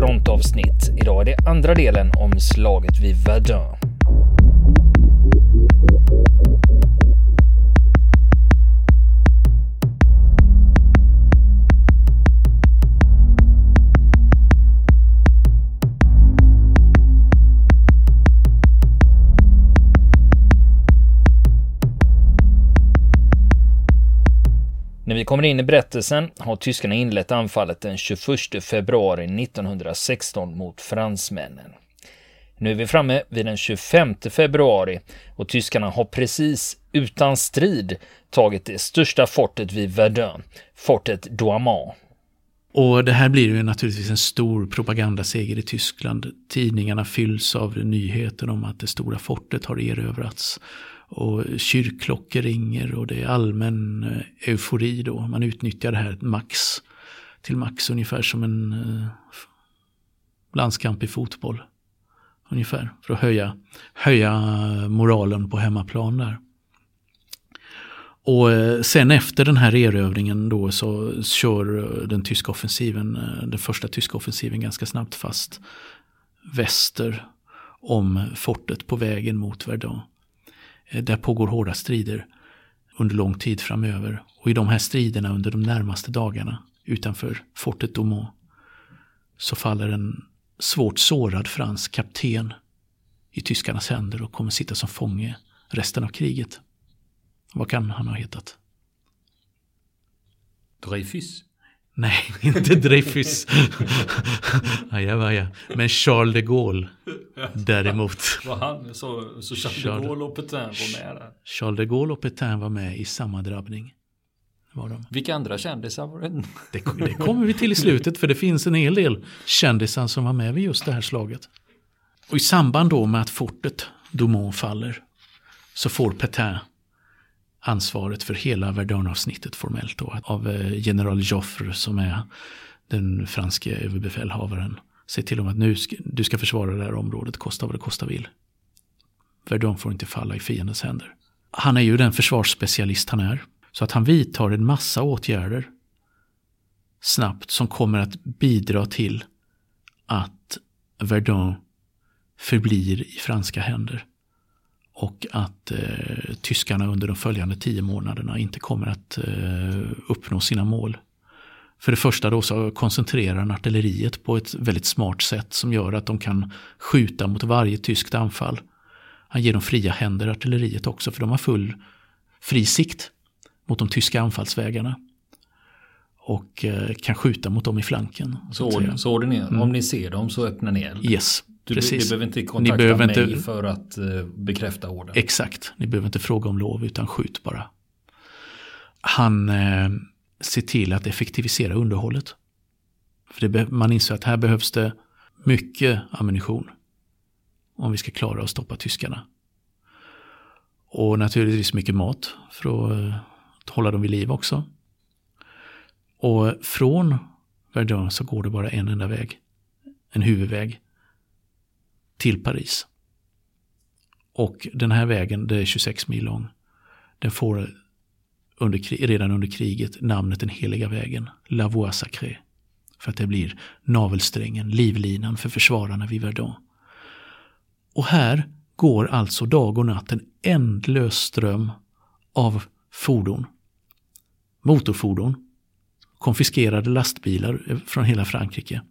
frontavsnitt. Idag är det andra delen om slaget vid Verdun. Kommer in i berättelsen har tyskarna inlett anfallet den 21 februari 1916 mot fransmännen. Nu är vi framme vid den 25 februari och tyskarna har precis utan strid tagit det största fortet vid Verdun, fortet Douaumont. Och det här blir ju naturligtvis en stor propagandaseger i Tyskland. Tidningarna fylls av nyheter om att det stora fortet har erövrats. Och kyrkklockor ringer och det är allmän eh, eufori då. Man utnyttjar det här max till max ungefär som en eh, landskamp i fotboll. Ungefär för att höja, höja moralen på hemmaplan där. Och eh, sen efter den här erövringen då så kör eh, den tyska offensiven, den första tyska offensiven ganska snabbt fast väster om fortet på vägen mot Verdun. Eh, där pågår hårda strider under lång tid framöver. Och i de här striderna under de närmaste dagarna utanför fortet Daumont så faller en svårt sårad fransk kapten i tyskarnas händer och kommer sitta som fånge resten av kriget. Vad kan han ha hetat? Dreyfus? Nej, inte Dreyfus. aja, Men Charles de Gaulle däremot. Var han, så, så Charles, Charles de Gaulle och Petain var med där? Charles de Gaulle och Petain var med i samma drabbning. Var de. Vilka andra kändisar var det? det? Det kommer vi till i slutet för det finns en hel del kändisar som var med vid just det här slaget. Och i samband då med att fortet Domont faller så får Petain ansvaret för hela Verdun-avsnittet formellt då, av eh, general Joffre som är den franske överbefälhavaren. Säg till dem att nu ska, du ska försvara det här området, kosta vad det kosta vill. Verdun får inte falla i fiendens händer. Han är ju den försvarsspecialist han är. Så att han vidtar en massa åtgärder snabbt som kommer att bidra till att Verdun förblir i franska händer och att eh, tyskarna under de följande tio månaderna inte kommer att eh, uppnå sina mål. För det första då så koncentrerar han artilleriet på ett väldigt smart sätt som gör att de kan skjuta mot varje tyskt anfall. Han ger dem fria händer, artilleriet också, för de har full fri sikt mot de tyska anfallsvägarna. Och eh, kan skjuta mot dem i flanken. Så, så, så orden är, mm. om ni ser dem så öppnar ni eld? Yes, du, Precis. Ni behöver inte kontakta ni behöver mig inte, för att uh, bekräfta orden. Exakt, ni behöver inte fråga om lov utan skjut bara. Han eh, ser till att effektivisera underhållet. För det, man inser att här behövs det mycket ammunition om vi ska klara att stoppa tyskarna. Och naturligtvis mycket mat för att, att hålla dem vid liv också. Och från Verdun så går det bara en enda väg. En huvudväg till Paris. Och den här vägen, det är 26 mil lång, den får under, redan under kriget namnet den heliga vägen, La Voie Sacrée. För att det blir navelsträngen, livlinan för försvararna vid Verdun. Och här går alltså dag och natt en ändlös ström av fordon. Motorfordon, konfiskerade lastbilar eh, från hela Frankrike.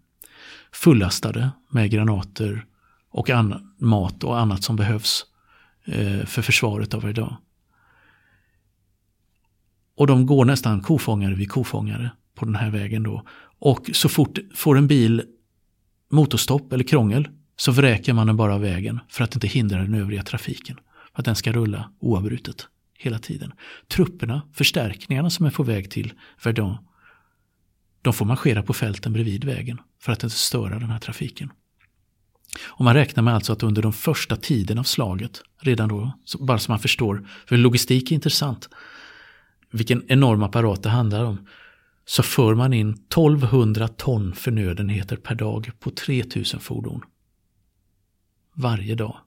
Fullastade med granater, och mat och annat som behövs eh, för försvaret av idag. Och de går nästan kofångare vid kofångare på den här vägen då. Och så fort får en bil motorstopp eller krångel så vräker man den bara av vägen för att inte hindra den övriga trafiken. För att den ska rulla oavbrutet hela tiden. Trupperna, förstärkningarna som är på väg till Verdun, de får marschera på fälten bredvid vägen för att inte störa den här trafiken. Och man räknar med alltså att under de första tiden av slaget, redan då, bara så man förstår, för logistik är intressant, vilken enorm apparat det handlar om, så för man in 1200 ton förnödenheter per dag på 3000 fordon. Varje dag.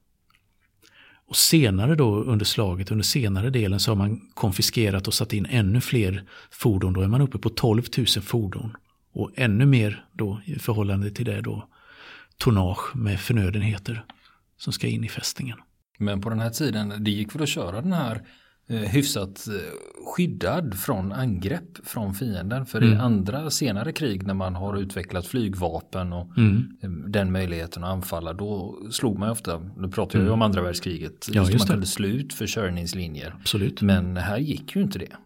Och senare då under slaget, under senare delen så har man konfiskerat och satt in ännu fler fordon. Då är man uppe på 12 000 fordon Och ännu mer då i förhållande till det då tonnage med förnödenheter som ska in i fästningen. Men på den här tiden, det gick väl att köra den här eh, hyfsat eh, skyddad från angrepp från fienden. För mm. i andra senare krig när man har utvecklat flygvapen och mm. Eh, den möjligheten att anfalla, då slog man ofta, nu pratar jag mm. om andra världskriget, ja, just man kunde slå ut försörjningslinjer. Absolut. Men här gick ju inte det.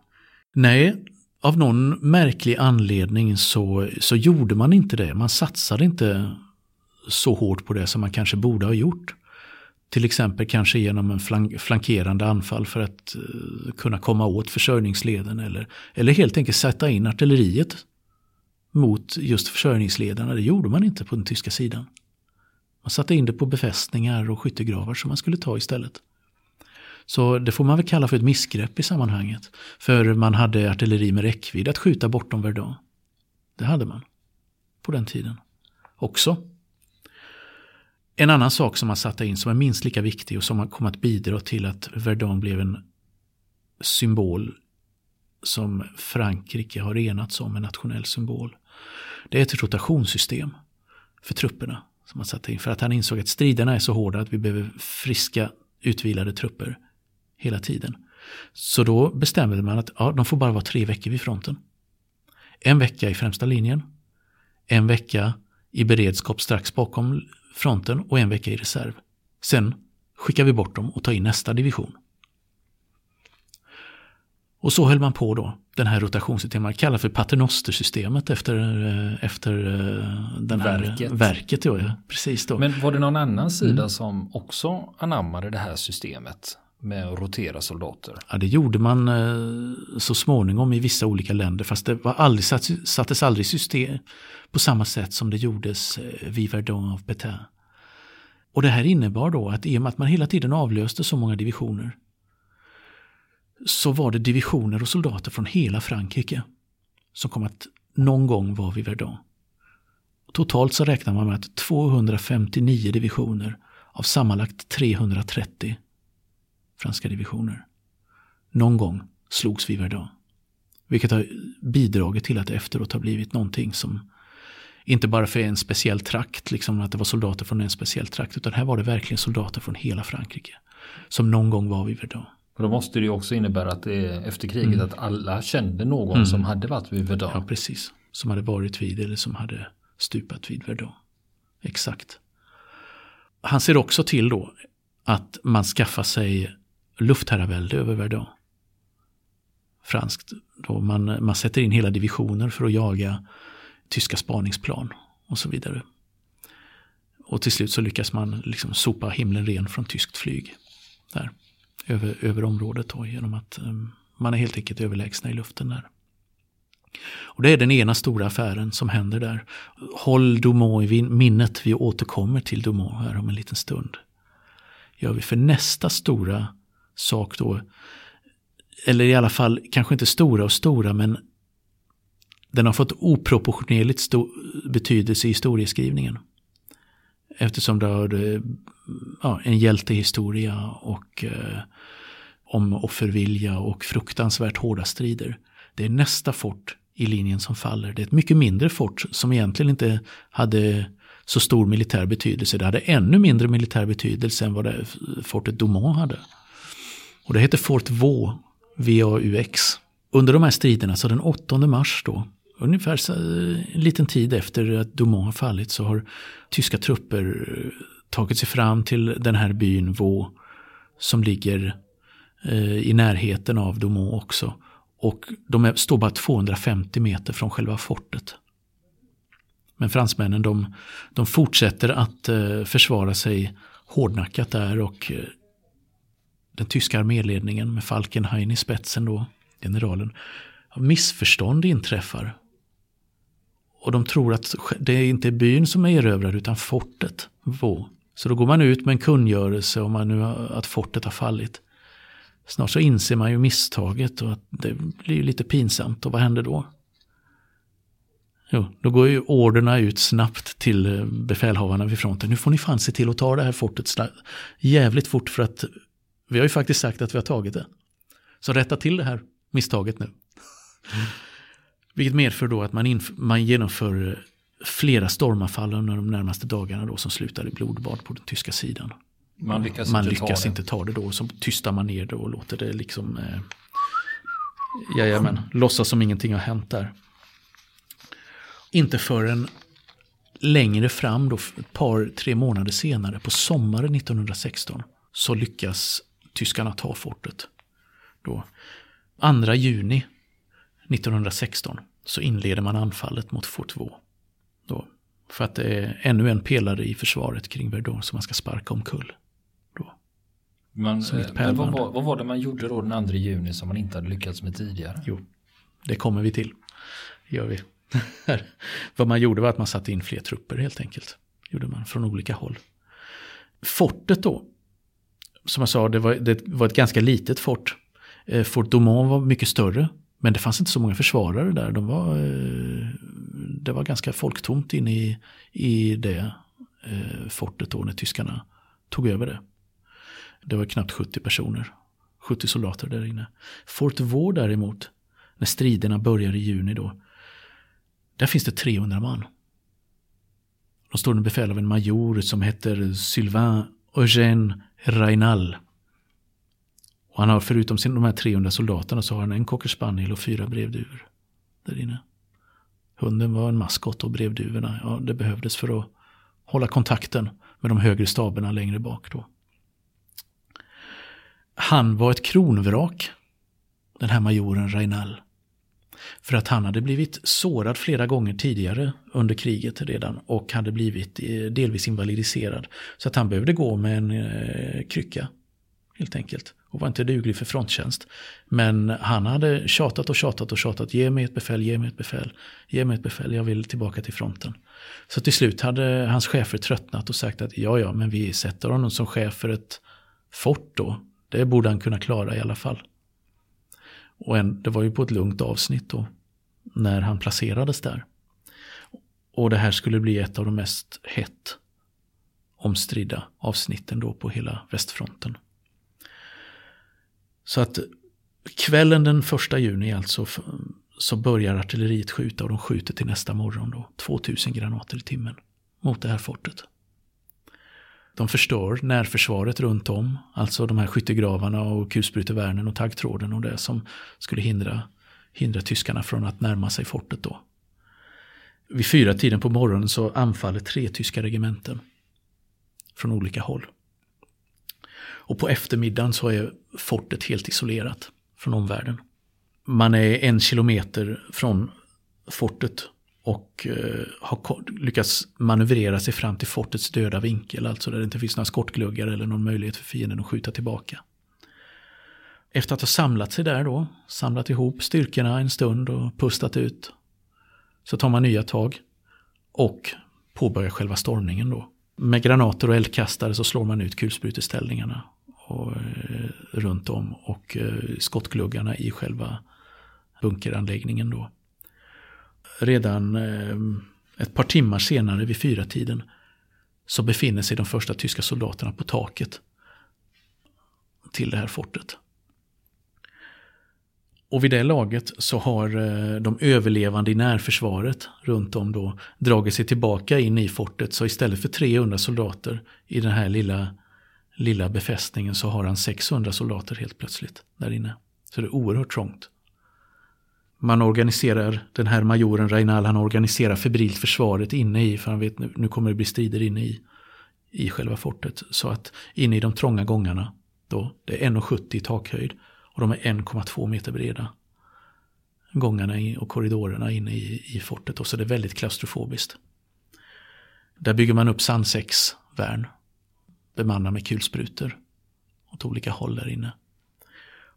Nej, av någon märklig anledning så, så gjorde man inte det. Man satsade inte så hårt på det som man kanske borde ha gjort. Till exempel kanske genom en flankerande anfall för att uh, kunna komma åt försörjningsleden eller, eller helt enkelt sätta in artilleriet mot just försörjningsledarna. Det gjorde man inte på den tyska sidan. Man satte in det på befästningar och skyttegravar som man skulle ta istället. Så det får man väl kalla för ett missgrepp i sammanhanget. För man hade artilleri med räckvidd att skjuta bortom Verdun. Det hade man på den tiden också. En annan sak som man satte in som är minst lika viktig och som kom att bidra till att Verdun blev en symbol som Frankrike har enats om, en nationell symbol. Det är ett rotationssystem för trupperna som man satte in. För att han insåg att striderna är så hårda att vi behöver friska, utvilade trupper hela tiden. Så då bestämde man att ja, de får bara vara tre veckor vid fronten. En vecka i främsta linjen. En vecka i beredskap strax bakom fronten och en vecka i reserv. Sen skickar vi bort dem och tar in nästa division. Och så höll man på då, den här rotationssystemet. Man kallar för paternostersystemet efter, eh, efter eh, den här verket. verket ja, precis då. Men var det någon annan sida mm. som också anammade det här systemet? Med att rotera soldater? Ja, det gjorde man eh, så småningom i vissa olika länder fast det var aldrig, sattes aldrig i system på samma sätt som det gjordes eh, vid Verdun av Petain. Och det här innebar då att i och med att man hela tiden avlöste så många divisioner så var det divisioner och soldater från hela Frankrike som kom att någon gång vara vid Verdun. Totalt så räknar man med att 259 divisioner av sammanlagt 330 franska divisioner. Någon gång slogs vid Verdun. Vilket har bidragit till att det efteråt har blivit någonting som inte bara för en speciell trakt, liksom att det var soldater från en speciell trakt, utan här var det verkligen soldater från hela Frankrike. Som någon gång var vid Verdun. Och då måste det ju också innebära att det efter kriget mm. att alla kände någon mm. som hade varit vid Verdun. Ja, precis. Som hade varit vid eller som hade stupat vid Verdun. Exakt. Han ser också till då att man skaffar sig luftherravälde över Verdun. Franskt. Då man, man sätter in hela divisioner för att jaga tyska spaningsplan och så vidare. Och till slut så lyckas man liksom sopa himlen ren från tyskt flyg. Där, över, över området då, genom att um, man är helt enkelt överlägsna i luften där. Och det är den ena stora affären som händer där. Håll Dumont i minnet, vi återkommer till Dumont här om en liten stund. Gör vi för nästa stora sak då. Eller i alla fall kanske inte stora och stora men den har fått oproportionerligt stor betydelse i historieskrivningen. Eftersom det har eh, ja, en hjältehistoria och eh, om offervilja och fruktansvärt hårda strider. Det är nästa fort i linjen som faller. Det är ett mycket mindre fort som egentligen inte hade så stor militär betydelse. Det hade ännu mindre militär betydelse än vad det fortet Domont hade. Och det heter Fort Vaux, VAUX. Under de här striderna, så den 8 mars då, ungefär en liten tid efter att Dumont har fallit så har tyska trupper eh, tagit sig fram till den här byn Vaux som ligger eh, i närheten av Domont också. Och de står bara 250 meter från själva fortet. Men fransmännen de, de fortsätter att eh, försvara sig hårdnackat där och eh, den tyska arméledningen med Falkenhayn i spetsen då, generalen, missförstånd inträffar. Och de tror att det inte är byn som är erövrad utan fortet. Vå. Så då går man ut med en kungörelse om man nu att fortet har fallit. Snart så inser man ju misstaget och att det blir lite pinsamt. Och vad händer då? Jo, då går ju orderna ut snabbt till eh, befälhavarna vid fronten. Nu får ni fan se till att ta det här fortet jävligt fort för att vi har ju faktiskt sagt att vi har tagit det. Så rätta till det här misstaget nu. Mm. Vilket medför då att man, man genomför flera stormanfall under de närmaste dagarna då som slutar i blodbad på den tyska sidan. Man lyckas, man inte, lyckas ta inte ta det då, så tystar man ner det och låter det liksom eh, jajamän, låtsas som ingenting har hänt där. Inte förrän längre fram, då, ett par, tre månader senare, på sommaren 1916, så lyckas tyskarna ta fortet. Då. 2 juni 1916 så inleder man anfallet mot Fort Vaux. Då. För att det är ännu en pelare i försvaret kring Verdun som man ska sparka omkull. Då. Man, men vad, var, vad var det man gjorde då den 2 juni som man inte hade lyckats med tidigare? Jo, det kommer vi till. Gör vi. vad man gjorde var att man satte in fler trupper helt enkelt. Gjorde man från olika håll. Fortet då, som jag sa, det var, det var ett ganska litet fort. Eh, fort Domon var mycket större. Men det fanns inte så många försvarare där. De var, eh, det var ganska folktomt inne i, i det eh, fortet då när tyskarna tog över det. Det var knappt 70 personer. 70 soldater där inne. Fort Vaux däremot, när striderna börjar i juni då. Där finns det 300 man. De står under befäl av en major som heter Sylvain Eugène Reinal. Och han har förutom sin, de här 300 soldaterna så har han en cocker spaniel och fyra brevduvor där inne. Hunden var en maskot och brevduvorna, ja det behövdes för att hålla kontakten med de högre staberna längre bak då. Han var ett kronvrak, den här majoren Reinal. För att han hade blivit sårad flera gånger tidigare under kriget redan och hade blivit eh, delvis invalidiserad. Så att han behövde gå med en eh, krycka helt enkelt. Och var inte duglig för fronttjänst. Men han hade tjatat och tjatat och tjatat. Ge mig ett befäl, ge mig ett befäl. Ge mig ett befäl, jag vill tillbaka till fronten. Så till slut hade hans chefer tröttnat och sagt att ja, ja, men vi sätter honom som chef för ett fort då. Det borde han kunna klara i alla fall. Och en, det var ju på ett lugnt avsnitt då. När han placerades där. Och det här skulle bli ett av de mest hett omstridda avsnitten då på hela västfronten. Så att kvällen den första juni alltså så börjar artilleriet skjuta och de skjuter till nästa morgon då. 2000 granater i timmen mot det här fortet. De förstör närförsvaret runt om, alltså de här skyttegravarna och kulsprutevärnen och taggtråden och det som skulle hindra, hindra tyskarna från att närma sig fortet då. Vid fyra tiden på morgonen så anfaller tre tyska regementen från olika håll. Och på eftermiddagen så är fortet helt isolerat från omvärlden. Man är en kilometer från fortet och eh, har lyckats manövrera sig fram till fortets döda vinkel, alltså där det inte finns några skottgluggar eller någon möjlighet för fienden att skjuta tillbaka. Efter att ha samlat sig där då, samlat ihop styrkorna en stund och pustat ut, så tar man nya tag och påbörjar själva stormningen då. Med granater och eldkastare så slår man ut kulspruteställningarna och, eh, runt om och eh, skottgluggarna i själva bunkeranläggningen då. Redan eh, ett par timmar senare vid fyra tiden så befinner sig de första tyska soldaterna på taket till det här fortet. Och vid det laget så har eh, de överlevande i närförsvaret runt om då dragit sig tillbaka in i fortet. Så istället för 300 soldater i den här lilla lilla befästningen så har han 600 soldater helt plötsligt där inne. Så det är oerhört trångt. Man organiserar, den här majoren Reinal, han organiserar febrilt försvaret inne i, för han vet nu, nu kommer det bli strider inne i, i själva fortet. Så att inne i de trånga gångarna, då, det är 1,70 i takhöjd och de är 1,2 meter breda. Gångarna och korridorerna inne i, i fortet, och så det är väldigt klaustrofobiskt. Där bygger man upp sandsäcksvärn bemannar med kulsprutor åt olika håll där inne.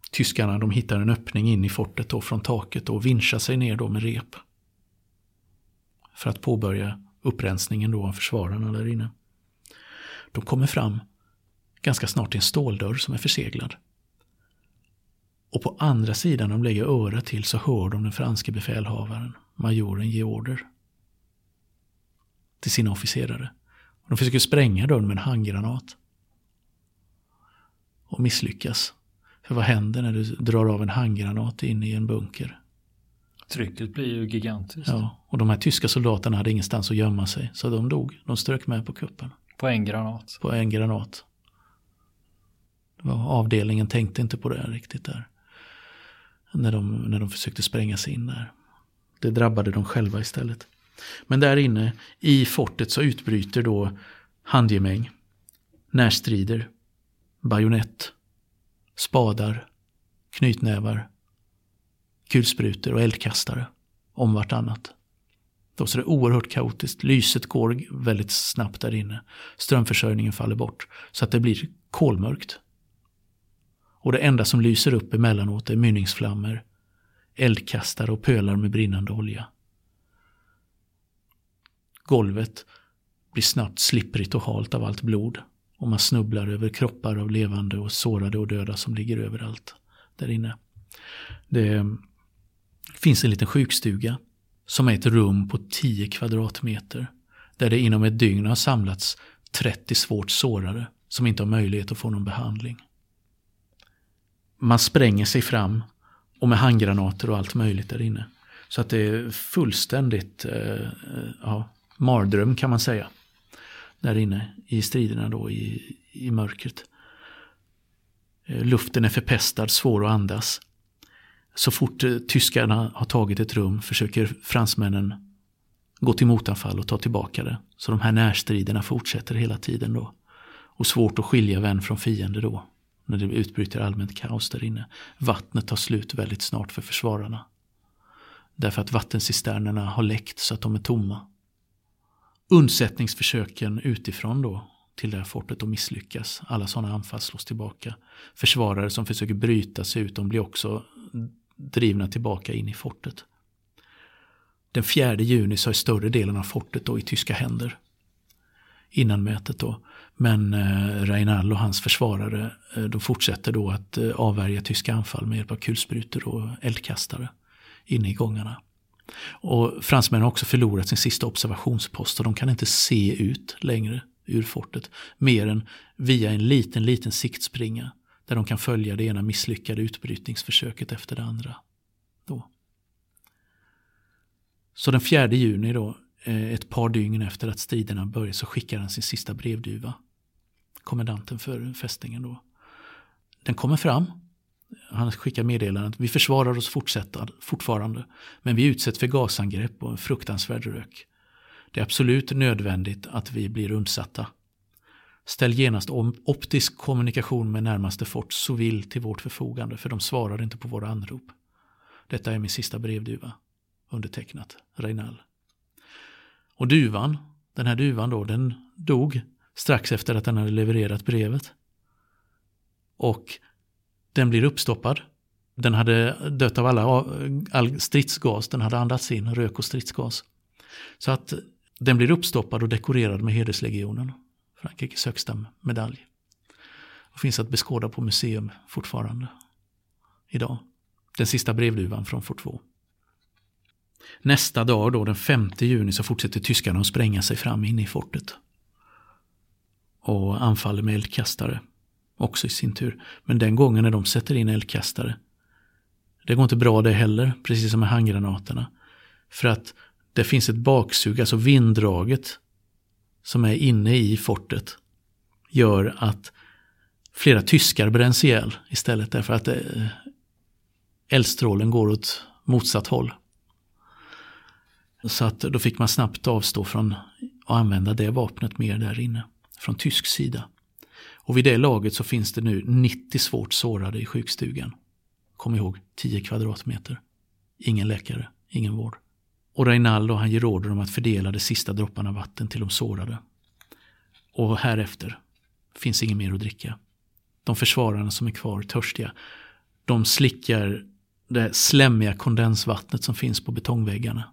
Tyskarna de hittar en öppning in i fortet då från taket och vinschar sig ner då med rep. För att påbörja upprensningen då av försvararna där inne. De kommer fram ganska snart till en ståldörr som är förseglad. Och på andra sidan de lägger örat till så hör de den franske befälhavaren, majoren, ge order. Till sina officerare. De försöker spränga dörren med en handgranat. Och misslyckas. För vad händer när du drar av en handgranat in i en bunker? Trycket blir ju gigantiskt. Ja, och de här tyska soldaterna hade ingenstans att gömma sig. Så de dog. De strök med på kuppen. På en granat? På en granat. avdelningen tänkte inte på det riktigt där. När de, när de försökte spränga sig in där. Det drabbade dem själva istället. Men där inne i fortet så utbryter då handgemäng, närstrider, bajonett, spadar, knytnävar, kulsprutor och eldkastare om vartannat. Då så det oerhört kaotiskt. Lyset går väldigt snabbt där inne. Strömförsörjningen faller bort. Så att det blir kolmörkt. Och det enda som lyser upp emellanåt är mynningsflammor, eldkastare och pölar med brinnande olja. Golvet blir snabbt slipprigt och halt av allt blod. Och man snubblar över kroppar av levande och sårade och döda som ligger överallt där inne. Det finns en liten sjukstuga som är ett rum på 10 kvadratmeter. Där det inom ett dygn har samlats 30 svårt sårade som inte har möjlighet att få någon behandling. Man spränger sig fram och med handgranater och allt möjligt där inne. Så att det är fullständigt eh, eh ja, mardröm kan man säga. Där inne i striderna då i, i mörkret. Eh, luften är förpestad, svår att andas. Så fort eh, tyskarna har tagit ett rum försöker fransmännen gå till motanfall och ta tillbaka det. Så de här närstriderna fortsätter hela tiden då. Och svårt att skilja vän från fiende då. När det utbryter allmänt kaos där inne. Vattnet tar slut väldigt snart för försvararna. Därför att vattencisternerna har läckt så att de är tomma. Undsättningsförsöken utifrån då till det här fortet och misslyckas. Alla sådana anfall slås tillbaka. Försvarare som försöker bryta sig ut, de blir också drivna tillbaka in i fortet. Den 4 juni så är större delen av fortet då i tyska händer. Innan mötet då. Men eh, Reinald och hans försvarare eh, de fortsätter då att eh, avvärja tyska anfall med hjälp av kulsprutor och eldkastare inne i gångarna. Och fransmännen har också förlorat sin sista observationspost och de kan inte se ut längre ur fortet. Mer än via en liten, liten siktspringa där de kan följa det ena misslyckade utbrytningsförsöket efter det andra. Då. Så den 4 juni då, eh, ett par dygn efter att striderna började så skickar han sin sista brevduva. Kommendanten för fästningen då. Den kommer fram. Han skickar meddelandet. Vi försvarar oss fortfarande. Men vi utsätts för gasangrepp och en fruktansvärd rök. Det är absolut nödvändigt att vi blir undsatta. Ställ genast om optisk kommunikation med närmaste fort Sovil till vårt förfogande för de svarar inte på våra anrop. Detta är min sista brevduva. Undertecknat Reinal. Och duvan, den här duvan då, den dog strax efter att den hade levererat brevet. Och den blir uppstoppad. Den hade dött av alla, all stridsgas, den hade andats in, rök och stridsgas. Så att den blir uppstoppad och dekorerad med hederslegionen. Frankrikes högsta medalj. Och finns att beskåda på museum fortfarande. Idag. Den sista brevduvan från Fort 2. Nästa dag, då, den 5 juni, så fortsätter tyskarna att spränga sig fram in i fortet. Och anfaller med eldkastare. Också i sin tur. Men den gången när de sätter in eldkastare. Det går inte bra det heller, precis som med handgranaterna. För att det finns ett baksug, alltså vinddraget som är inne i fortet gör att flera tyskar bränns ihjäl istället därför att eh, eldstrålen går åt motsatt håll. Så att då fick man snabbt avstå från att använda det vapnet mer där inne från tysk sida. Och vid det laget så finns det nu 90 svårt sårade i sjukstugan. Kom ihåg, 10 kvadratmeter. Ingen läkare, ingen vård. Och Reinaldo han ger order om att fördela de sista dropparna vatten till de sårade. Och härefter finns inget mer att dricka. De försvararna som är kvar törstiga, de slickar det slemmiga kondensvattnet som finns på betongväggarna.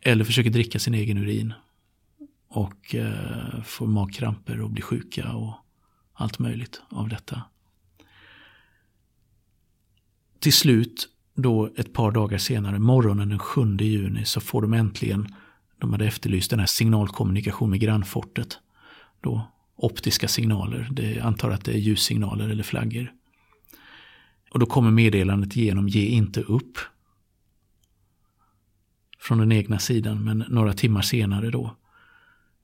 Eller försöker dricka sin egen urin. Och eh, får magkramper och blir sjuka och allt möjligt av detta. Till slut då ett par dagar senare, morgonen den 7 juni, så får de äntligen, de hade efterlyst den här signalkommunikation med grannfortet. Då optiska signaler, det antar att det är ljussignaler eller flaggor. Och då kommer meddelandet igenom, ge inte upp. från den egna sidan. Men några timmar senare då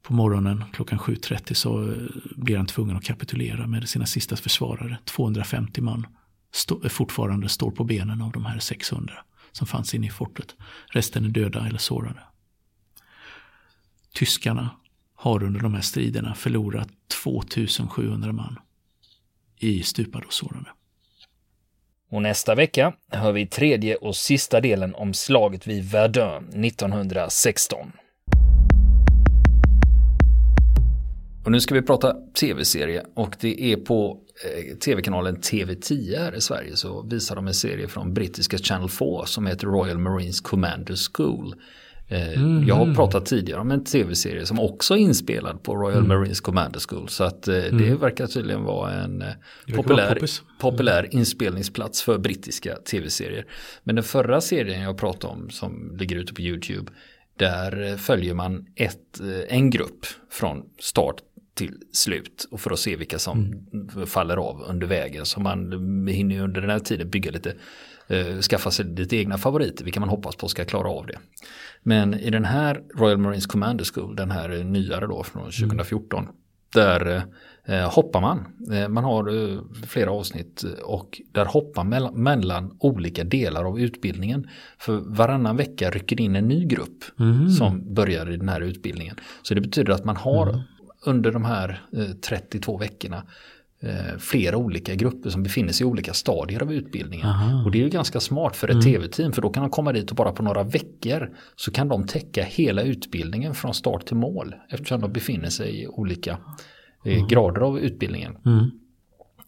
på morgonen klockan 7.30 så eh, blir han tvungen att kapitulera med sina sista försvarare. 250 man stå, eh, fortfarande står på benen av de här 600 som fanns inne i fortet. Resten är döda eller sårade. Tyskarna har under de här striderna förlorat 2700 man i stupade och sårade. Och nästa vecka hör vi tredje och sista delen om slaget vid Verdun 1916. Och nu ska vi prata tv-serie och det är på eh, tv-kanalen TV10 här i Sverige så visar de en serie från brittiska Channel 4 som heter Royal Marines Commander School. Mm. Jag har pratat tidigare om en tv-serie som också är inspelad på Royal mm. Marines Commander School. Så att mm. det verkar tydligen vara en populär, populär inspelningsplats för brittiska tv-serier. Men den förra serien jag pratade om som ligger ute på YouTube där följer man ett, en grupp från start till slut och för att se vilka som mm. faller av under vägen. Så man hinner under den här tiden bygga lite, eh, skaffa sig lite egna favoriter, vilka man hoppas på ska klara av det. Men i den här Royal Marines Commander School, den här nyare då från 2014, mm. där eh, hoppar man. Eh, man har eh, flera avsnitt och där hoppar mellan, mellan, olika delar av utbildningen. För varannan vecka rycker in en ny grupp mm. som börjar i den här utbildningen. Så det betyder att man har mm under de här 32 eh, veckorna eh, flera olika grupper som befinner sig i olika stadier av utbildningen. Aha. Och det är ju ganska smart för ett mm. tv-team för då kan de komma dit och bara på några veckor så kan de täcka hela utbildningen från start till mål eftersom de befinner sig i olika mm. grader av utbildningen. Mm.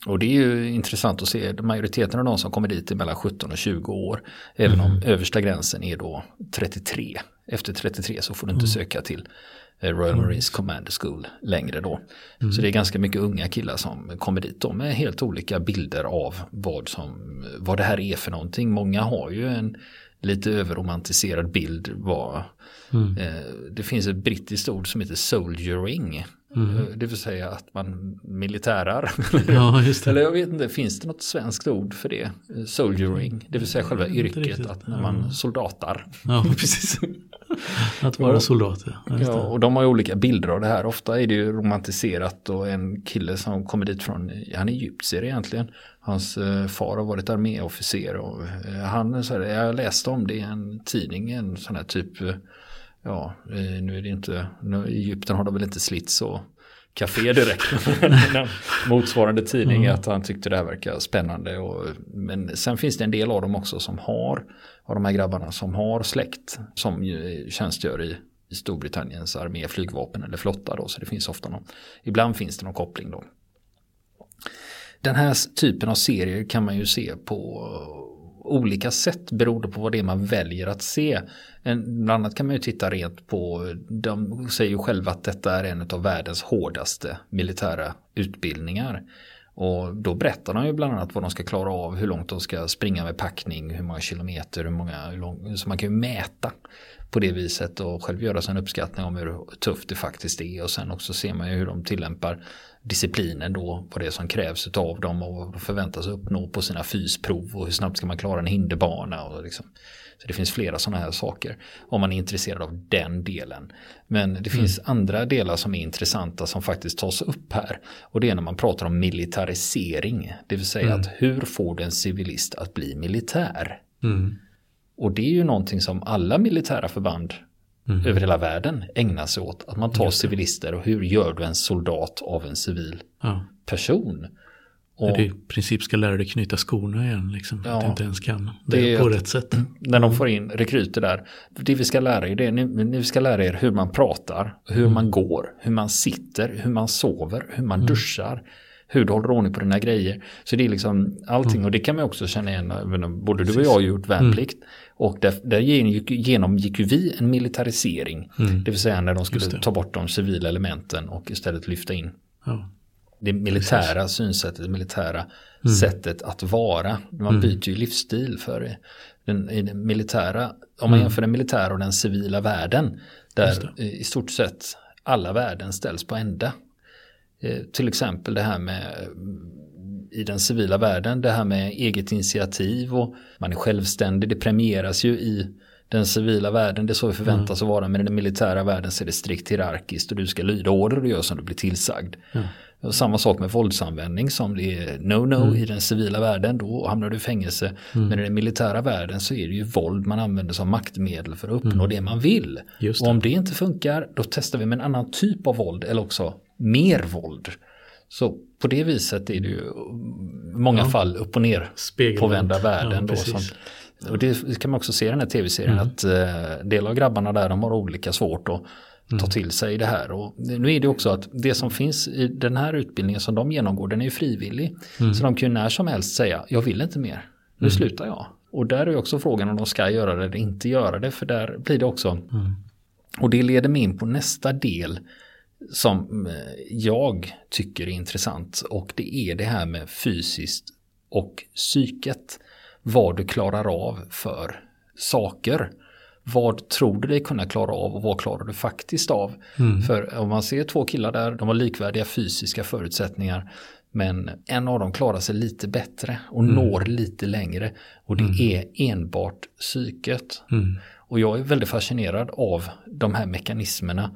Och det är ju intressant att se, majoriteten av de som kommer dit är mellan 17 och 20 år. Även om mm. översta gränsen är då 33. Efter 33 så får du inte mm. söka till Eh, Royal mm. Marines Commander School längre då. Mm. Så det är ganska mycket unga killar som kommer dit då med helt olika bilder av vad, som, vad det här är för någonting. Många har ju en lite överromantiserad bild. Vad, mm. eh, det finns ett brittiskt ord som heter soldiering. Mm. Eh, det vill säga att man militärar. Ja, Eller jag vet inte, finns det något svenskt ord för det? Soldiering, det vill säga själva yrket, att när man soldatar. Ja, precis. Att vara soldat. Ja. ja, och de har ju olika bilder av det här. Ofta är det ju romantiserat och en kille som kommer dit från, han är egyptier egentligen. Hans eh, far har varit arméofficer och eh, han, så här, jag läste om det i en tidning, en sån här typ, eh, ja, nu är det inte, nu, Egypten har de väl inte slitt så café direkt. motsvarande tidning mm. att han tyckte det här verkar spännande. Och, men sen finns det en del av dem också som har, av de här grabbarna som har släkt som ju tjänstgör i, i Storbritanniens armé, flygvapen eller flotta då. Så det finns ofta någon, ibland finns det någon koppling då. Den här typen av serier kan man ju se på olika sätt beroende på vad det är man väljer att se. bland annat kan man ju titta rent på, de säger ju själva att detta är en av världens hårdaste militära utbildningar. Och då berättar de ju bland annat vad de ska klara av, hur långt de ska springa med packning, hur många kilometer, hur många, hur lång, så man kan ju mäta på det viset och själv göra sig en uppskattning om hur tufft det faktiskt är och sen också ser man ju hur de tillämpar disciplinen då, vad det är som krävs av dem och vad de förväntas uppnå på sina fysprov och hur snabbt ska man klara en hinderbana och liksom. Så det finns flera sådana här saker om man är intresserad av den delen. Men det mm. finns andra delar som är intressanta som faktiskt tas upp här. Och det är när man pratar om militarisering. Det vill säga mm. att hur får du en civilist att bli militär? Mm. Och det är ju någonting som alla militära förband mm. över hela världen ägnar sig åt. Att man tar civilister och hur gör du en soldat av en civil ja. person? Och, du i princip ska lära dig knyta skorna igen, liksom, ja, att du inte ens kan det, det på rätt sätt. När de får in rekryter där, det vi ska lära er det är, ni, ni ska lära er hur man pratar, hur mm. man går, hur man sitter, hur man sover, hur man mm. duschar hur du håller ordning på dina grejer. Så det är liksom allting mm. och det kan man också känna igen, både du och jag har gjort värnplikt. Mm. Och där, där genomgick ju vi en militarisering, mm. det vill säga när de skulle ta bort de civila elementen och istället lyfta in ja. Det militära Precis. synsättet, det militära mm. sättet att vara. Man mm. byter ju livsstil för den, i den militära, om man mm. jämför den militära och den civila världen, där i stort sett alla värden ställs på ända. Eh, till exempel det här med i den civila världen, det här med eget initiativ och man är självständig, det premieras ju i den civila världen, det är så vi förväntas mm. att vara, men i den militära världen så är det strikt hierarkiskt och du ska lyda order och du gör som du blir tillsagd. Mm. Och samma sak med våldsanvändning som det är no-no mm. i den civila världen, då hamnar du i fängelse. Mm. Men i den militära världen så är det ju våld man använder som maktmedel för att uppnå mm. det man vill. Det. Och om det inte funkar, då testar vi med en annan typ av våld eller också mer våld. Så på det viset är det ju många ja. fall upp och ner på vända världen. Ja, då, som, och det kan man också se i den här tv-serien mm. att uh, del av grabbarna där de har olika svårt att ta mm. till sig det här. Och nu är det också att det som finns i den här utbildningen som de genomgår den är ju frivillig. Mm. Så de kan ju när som helst säga jag vill inte mer, nu mm. slutar jag. Och där är också frågan om de ska göra det eller inte göra det för där blir det också. Mm. Och det leder mig in på nästa del som eh, jag tycker är intressant och det är det här med fysiskt och psyket. Vad du klarar av för saker. Vad tror du dig kunna klara av och vad klarar du faktiskt av? Mm. För om man ser två killar där, de har likvärdiga fysiska förutsättningar. Men en av dem klarar sig lite bättre och mm. når lite längre. Och det mm. är enbart psyket. Mm. Och jag är väldigt fascinerad av de här mekanismerna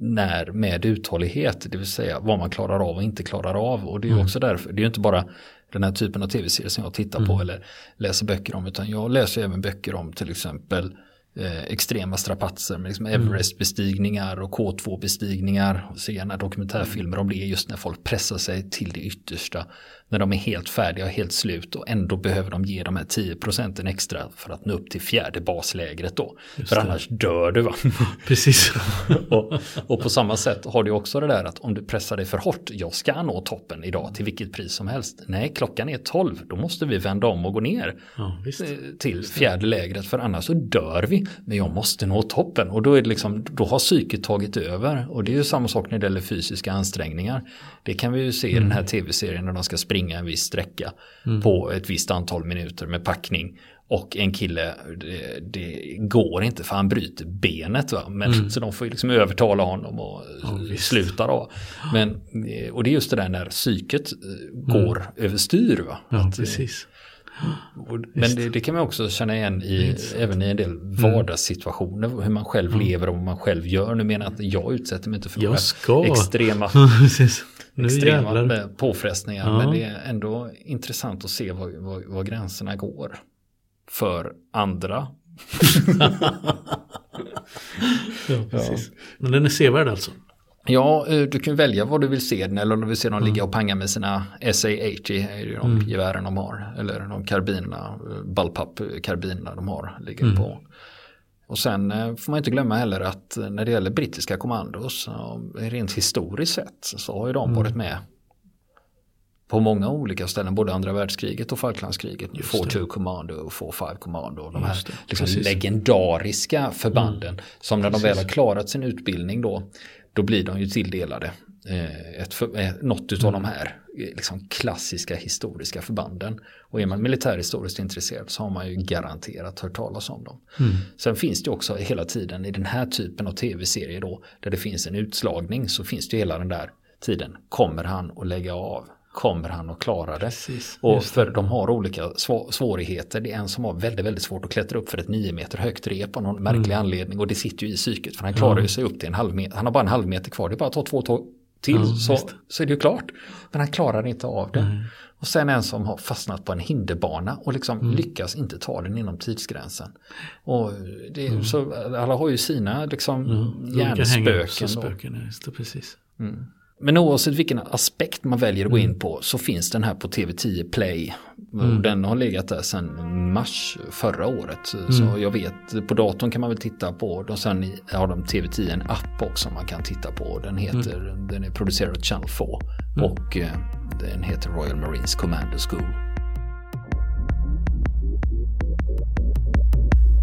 när med uthållighet, det vill säga vad man klarar av och inte klarar av. Och det är mm. också därför, det är ju inte bara den här typen av tv-serier som jag tittar på mm. eller läser böcker om, utan jag läser även böcker om till exempel eh, extrema strapatser med liksom. Everest-bestigningar och K2-bestigningar. Och se gärna dokumentärfilmer om det just när folk pressar sig till det yttersta när de är helt färdiga och helt slut och ändå behöver de ge de här 10 procenten extra för att nå upp till fjärde baslägret då. Just för det. annars dör du va? Precis. och, och, på samma sätt har du också det där att om du pressar dig för hårt, jag ska nå toppen idag till vilket pris som helst. Nej, klockan är 12, då måste vi vända om och gå ner ja, eh, till fjärde lägret för annars så dör vi. Men jag måste nå toppen och då är det liksom, då har psyket tagit över och det är ju samma sak när det gäller fysiska ansträngningar. Det kan vi ju se i den här mm. tv-serien när de ska springa en viss sträcka mm. på ett visst antal minuter med packning. Och en kille, det, det går inte för han bryter benet. Va? Men, mm. Så de får liksom övertala honom och oh, sluta då. Men, och det är just det där när psyket mm. går överstyr. Va? Ja, Att, precis. Men det, det, kan man också känna igen i, även i en del mm. vardagssituationer, hur man själv mm. lever och vad man själv gör. Nu menar jag att jag utsätter mig inte för några extrema extrema påfrestningar. Ja. Men det är ändå intressant att se var, var, var gränserna går. För andra. ja, precis. Ja. Men den är sevärd alltså? Ja, eh, du kan välja vad du vill se den eller om du vill se dem mm. ligga och panga med sina SA-80, är det de mm. gevären de har. Eller de karbinerna, eh, Bullpup-karbinerna de har, ligger mm. på. Och sen eh, får man inte glömma heller att när det gäller brittiska kommandos, rent historiskt sett så har ju de mm. varit med på många olika ställen, både andra världskriget och Falklandskriget. 4-2 Commando och 4-5 Commando. De här liksom legendariska förbanden mm. som när de väl har klarat sin utbildning då, då blir de ju tilldelade eh, ett för, eh, något utav mm. de här liksom klassiska historiska förbanden. Och är man militärhistoriskt intresserad så har man ju garanterat hört talas om dem. Mm. Sen finns det också hela tiden i den här typen av tv-serier då, där det finns en utslagning, så finns det hela den där tiden. Kommer han att lägga av? Kommer han att klara det? Precis, och för de har olika svårigheter. Det är en som har väldigt, väldigt svårt att klättra upp för ett nio meter högt rep av någon märklig mm. anledning. Och det sitter ju i psyket för han klarar mm. ju sig upp till en halv meter. Han har bara en halv meter kvar. Det är bara att ta två tåg till mm, så, så är det ju klart. Men han klarar inte av det. Och sen en som har fastnat på en hinderbana och liksom mm. lyckas inte ta den inom tidsgränsen. Och det, mm. så alla har ju sina liksom hjärnspöken. Spöken, just det, precis. Mm. Men oavsett vilken aspekt man väljer att gå in mm. på så finns den här på TV10 Play. Mm. Den har legat där sedan mars förra året. Mm. Så jag vet, på datorn kan man väl titta på och sen har de TV10 en app också man kan titta på. Den, heter, mm. den är producerad av Channel 4 mm. och eh, den heter Royal Marines Commander School.